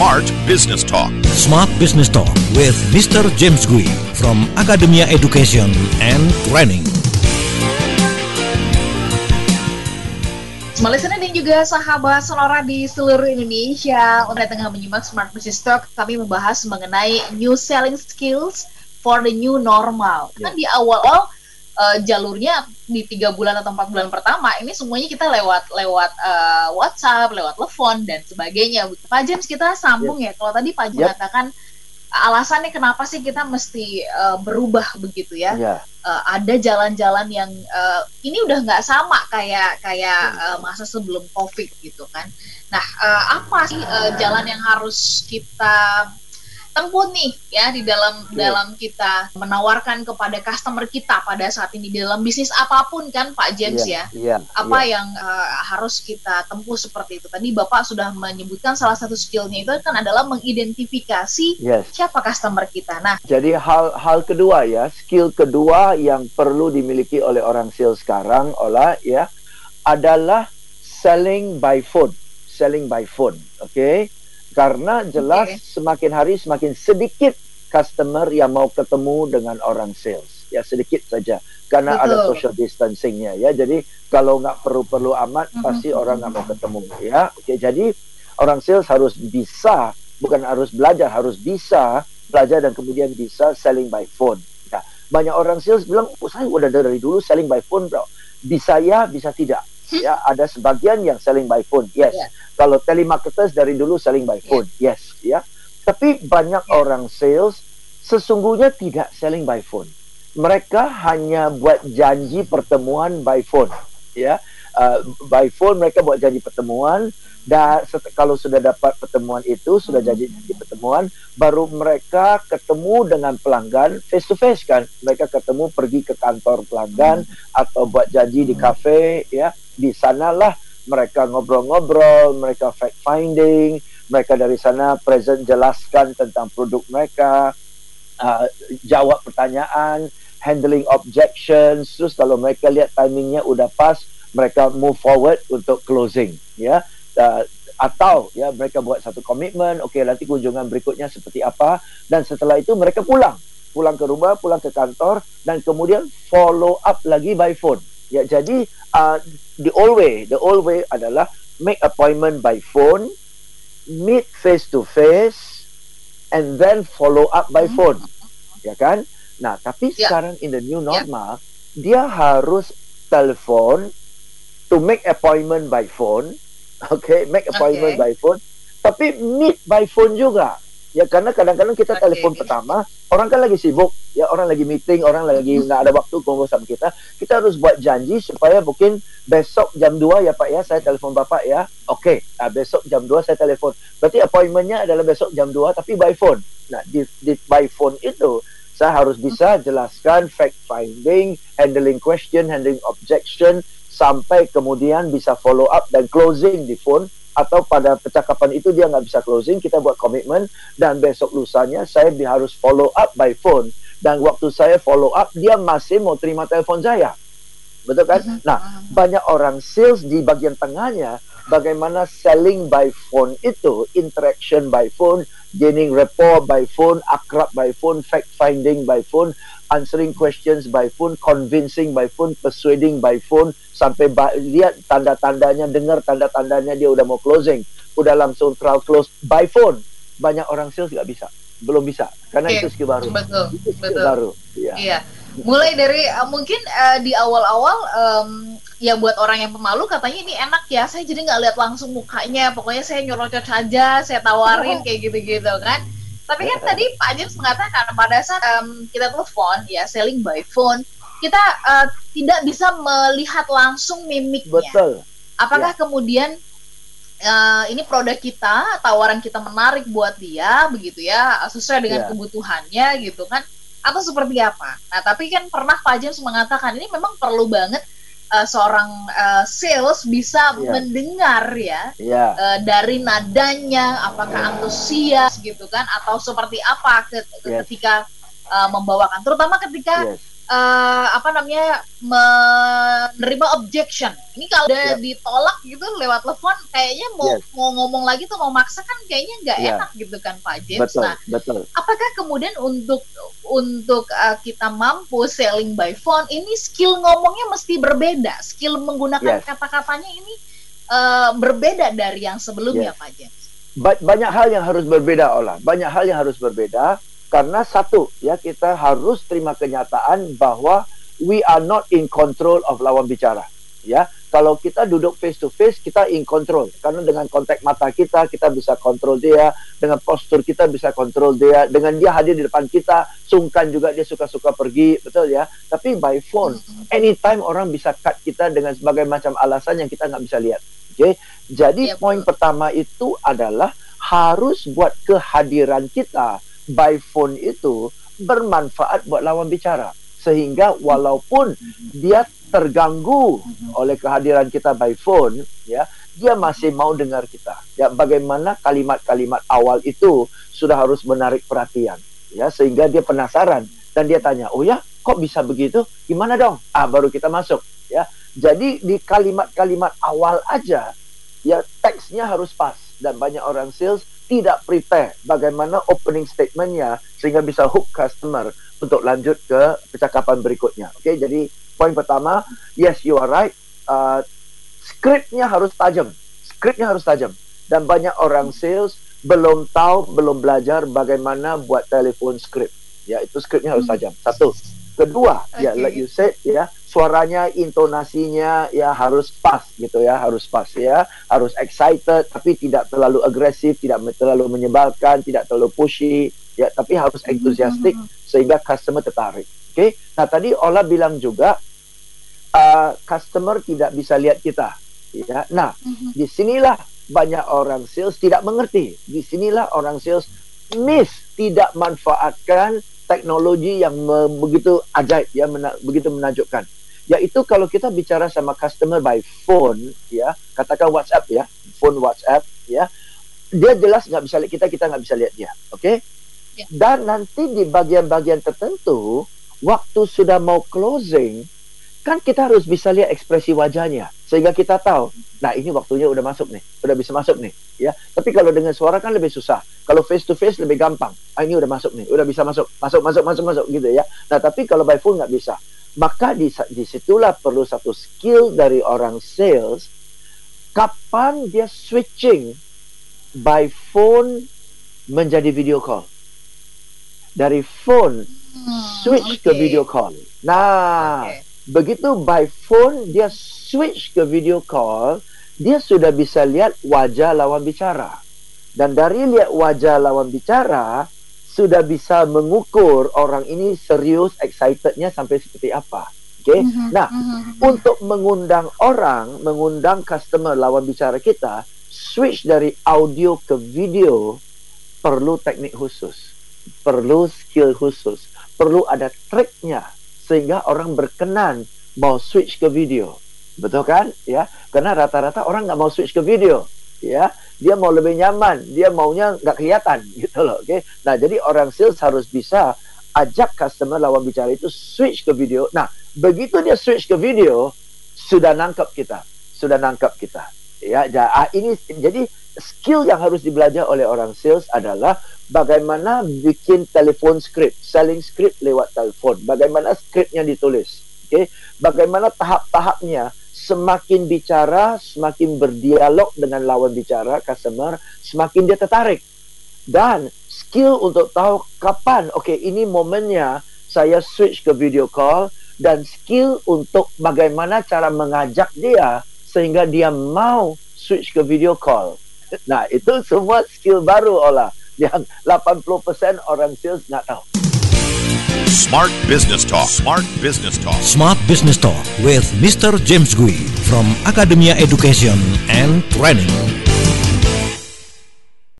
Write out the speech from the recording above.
Smart Business Talk. Smart Business Talk with Mr. James Gui from Academia Education and Training. Semua listener dan juga sahabat Sonora di seluruh Indonesia Untuk tengah menyimak Smart Business Talk Kami membahas mengenai new selling skills for the new normal Kan di awal-awal uh, jalurnya di tiga bulan atau empat bulan pertama ini semuanya kita lewat lewat uh, WhatsApp, lewat telepon dan sebagainya. Pak James kita sambung yeah. ya. Kalau tadi Pak James yep. katakan alasannya kenapa sih kita mesti uh, berubah begitu ya? Yeah. Uh, ada jalan-jalan yang uh, ini udah nggak sama kayak kayak uh, masa sebelum COVID gitu kan. Nah, uh, apa sih uh, jalan yang harus kita tempuh nih ya di dalam yeah. dalam kita menawarkan kepada customer kita pada saat ini di dalam bisnis apa pun kan Pak James yeah. ya. Yeah. Apa yeah. yang uh, harus kita tempuh seperti itu. Tadi Bapak sudah menyebutkan salah satu skillnya itu kan adalah mengidentifikasi yes. siapa customer kita. Nah, jadi hal hal kedua ya, skill kedua yang perlu dimiliki oleh orang sales sekarang olah ya adalah selling by phone. Selling by phone, oke? Okay? Karena jelas okay. semakin hari semakin sedikit customer yang mau ketemu dengan orang sales. Ya sedikit saja. Karena Betul. ada social distancingnya ya. Jadi kalau nggak perlu-perlu amat mm-hmm. pasti orang nggak mau ketemu ya. Oke jadi orang sales harus bisa bukan harus belajar harus bisa belajar dan kemudian bisa selling by phone. Ya banyak orang sales bilang oh, saya udah dari dulu selling by phone bro. Bisa ya bisa tidak ya ada sebagian yang selling by phone yes yeah. kalau telemarketers dari dulu selling by phone yeah. yes ya tapi banyak yeah. orang sales sesungguhnya tidak selling by phone mereka hanya buat janji pertemuan by phone ya uh, by phone mereka buat janji pertemuan dan kalau sudah dapat pertemuan itu sudah jadi janji pertemuan baru mereka ketemu dengan pelanggan face to face kan mereka ketemu pergi ke kantor pelanggan hmm. atau buat janji di kafe ya di sanalah mereka ngobrol-ngobrol, mereka fact finding, mereka dari sana present jelaskan tentang produk mereka, uh, jawab pertanyaan, handling objections, terus kalau mereka lihat timingnya udah pas, mereka move forward untuk closing, ya. Uh, atau ya mereka buat satu komitmen, okey nanti kunjungan berikutnya seperti apa dan setelah itu mereka pulang, pulang ke rumah, pulang ke kantor dan kemudian follow up lagi by phone. Ya, jadi uh, the old way, the old way adalah make appointment by phone, meet face to face, and then follow up by hmm. phone, ya kan? Nah, tapi yeah. sekarang in the new ya. normal, yeah. dia harus telepon to make appointment by phone, okay, make appointment okay. by phone, tapi meet by phone juga. Ya karena kadang-kadang kita okay. telepon pertama, orang kan lagi sibuk, ya orang lagi meeting, orang lagi nggak ada waktu ngobrol sama kita. Kita harus buat janji supaya mungkin besok jam 2 ya Pak ya, saya telepon Bapak ya. Oke, okay. nah, besok jam 2 saya telepon. Berarti appointmentnya adalah besok jam 2 tapi by phone. Nah, di, di by phone itu saya harus bisa jelaskan fact finding, handling question, handling objection sampai kemudian bisa follow up dan closing di phone atau pada percakapan itu dia nggak bisa closing, kita buat komitmen dan besok lusanya saya harus follow up by phone dan waktu saya follow up dia masih mau terima telepon saya. Betul kan? Uh-huh. Nah, banyak orang sales di bagian tengahnya bagaimana selling by phone itu, interaction by phone, gaining rapport by phone, akrab by phone, fact finding by phone, answering questions by phone, convincing by phone, persuading by phone, sampai ba- lihat tanda-tandanya, dengar tanda-tandanya dia udah mau closing, udah langsung trial close by phone. Banyak orang sales nggak bisa, belum bisa, karena okay. itu skill baru. Betul, itu skill betul. baru. Iya. iya. Mulai dari uh, mungkin uh, di awal-awal um, ya buat orang yang pemalu katanya ini enak ya, saya jadi nggak lihat langsung mukanya, pokoknya saya nyerocot saja, saya tawarin kayak gitu-gitu kan tapi kan tadi Pak James mengatakan pada saat um, kita telepon ya selling by phone, kita uh, tidak bisa melihat langsung mimiknya. Betul. Apakah ya. kemudian uh, ini produk kita, tawaran kita menarik buat dia begitu ya, sesuai dengan ya. kebutuhannya gitu kan? Atau seperti apa? Nah, tapi kan pernah Pak James mengatakan ini memang perlu banget uh, seorang uh, sales bisa yeah. mendengar ya yeah. Iya. uh, dari nadanya apakah antusias gitu kan atau seperti apa ke yes. ketika uh, membawakan terutama ketika yes. Uh, apa namanya menerima objection. Ini kalau udah yeah. ditolak gitu lewat telepon, kayaknya mau yes. mau ngomong lagi tuh mau maksa kan kayaknya nggak yeah. enak gitu kan Pak James. Betul, nah, betul. apakah kemudian untuk untuk uh, kita mampu selling by phone, ini skill ngomongnya mesti berbeda, skill menggunakan yes. kata-katanya ini uh, berbeda dari yang sebelumnya yes. Pak James. Ba banyak hal yang harus berbeda, Olah. Banyak hal yang harus berbeda karena satu ya kita harus terima kenyataan bahwa we are not in control of lawan bicara ya. Kalau kita duduk face to face kita in control. Karena dengan kontak mata kita kita bisa kontrol dia. Dengan postur kita bisa kontrol dia. Dengan dia hadir di depan kita sungkan juga dia suka-suka pergi betul ya. Tapi by phone anytime orang bisa cut kita dengan sebagai macam alasan yang kita nggak bisa lihat oke? Okay? jadi ya, poin pertama itu adalah harus buat kehadiran kita by phone itu bermanfaat buat lawan bicara. Sehingga walaupun dia terganggu oleh kehadiran kita by phone ya dia masih mau dengar kita. Ya bagaimana kalimat-kalimat awal itu sudah harus menarik perhatian. Ya sehingga dia penasaran. Dan dia tanya oh ya kok bisa begitu? Gimana dong? Ah baru kita masuk ya. Jadi di kalimat-kalimat awal aja ya teksnya harus pas. Dan banyak orang sales tidak prepare bagaimana opening statementnya sehingga bisa hook customer untuk lanjut ke percakapan berikutnya. Oke, okay, jadi poin pertama, yes you are right. Uh, scriptnya harus tajam, scriptnya harus tajam. Dan banyak orang sales belum tahu, belum belajar bagaimana buat telefon script. Ya, itu scriptnya harus hmm. tajam. Satu. Kedua, okay. ya like you said, ya suaranya, intonasinya ya harus pas gitu ya, harus pas ya, harus excited tapi tidak terlalu agresif, tidak terlalu menyebalkan, tidak terlalu pushy, ya, tapi harus enthusiastic sehingga customer tertarik. Oke, okay? nah tadi Ola bilang juga uh, customer tidak bisa lihat kita, ya. Nah, mm-hmm. di sinilah banyak orang sales tidak mengerti. Di sinilah orang sales miss, tidak manfaatkan teknologi yang begitu ajaib ya mena begitu menakjubkan yaitu kalau kita bicara sama customer by phone ya katakan WhatsApp ya phone WhatsApp ya dia jelas nggak bisa lihat kita kita nggak bisa lihat dia oke okay? ya. dan nanti di bagian-bagian tertentu waktu sudah mau closing kan kita harus bisa lihat ekspresi wajahnya sehingga kita tahu nah ini waktunya udah masuk nih udah bisa masuk nih ya. Tapi kalau dengan suara kan lebih susah. Kalau face to face lebih gampang. Ah, ini udah masuk nih udah bisa masuk masuk masuk masuk masuk gitu ya. Nah tapi kalau by phone nggak bisa. Maka di di situlah perlu satu skill dari orang sales. Kapan dia switching by phone menjadi video call? Dari phone hmm, switch okay. ke video call. Nah okay begitu by phone dia switch ke video call dia sudah bisa lihat wajah lawan bicara dan dari lihat wajah lawan bicara sudah bisa mengukur orang ini serius excitednya sampai seperti apa okay? mm-hmm. nah mm-hmm. untuk mengundang orang mengundang customer lawan bicara kita switch dari audio ke video perlu teknik khusus perlu skill khusus perlu ada triknya sehingga orang berkenan mau switch ke video. Betul kan? Ya, karena rata-rata orang nggak mau switch ke video. Ya, dia mau lebih nyaman, dia maunya nggak kelihatan gitu loh. Oke, okay? nah jadi orang sales harus bisa ajak customer lawan bicara itu switch ke video. Nah, begitu dia switch ke video, sudah nangkep kita, sudah nangkep kita. Ya, ah, ini jadi skill yang harus dibelajar oleh orang sales adalah bagaimana bikin telepon script, selling script lewat telepon, bagaimana scriptnya ditulis, okay? bagaimana tahap-tahapnya, semakin bicara, semakin berdialog dengan lawan bicara, customer, semakin dia tertarik. Dan skill untuk tahu kapan, oke, okay, ini momennya saya switch ke video call, dan skill untuk bagaimana cara mengajak dia sehingga dia mau switch ke video call. Nah, itu semua skill baru olah yang 80% orang sales nggak tahu. Smart Business Talk. Smart Business Talk. Smart Business Talk with Mr. James Gui from Academia Education and Training.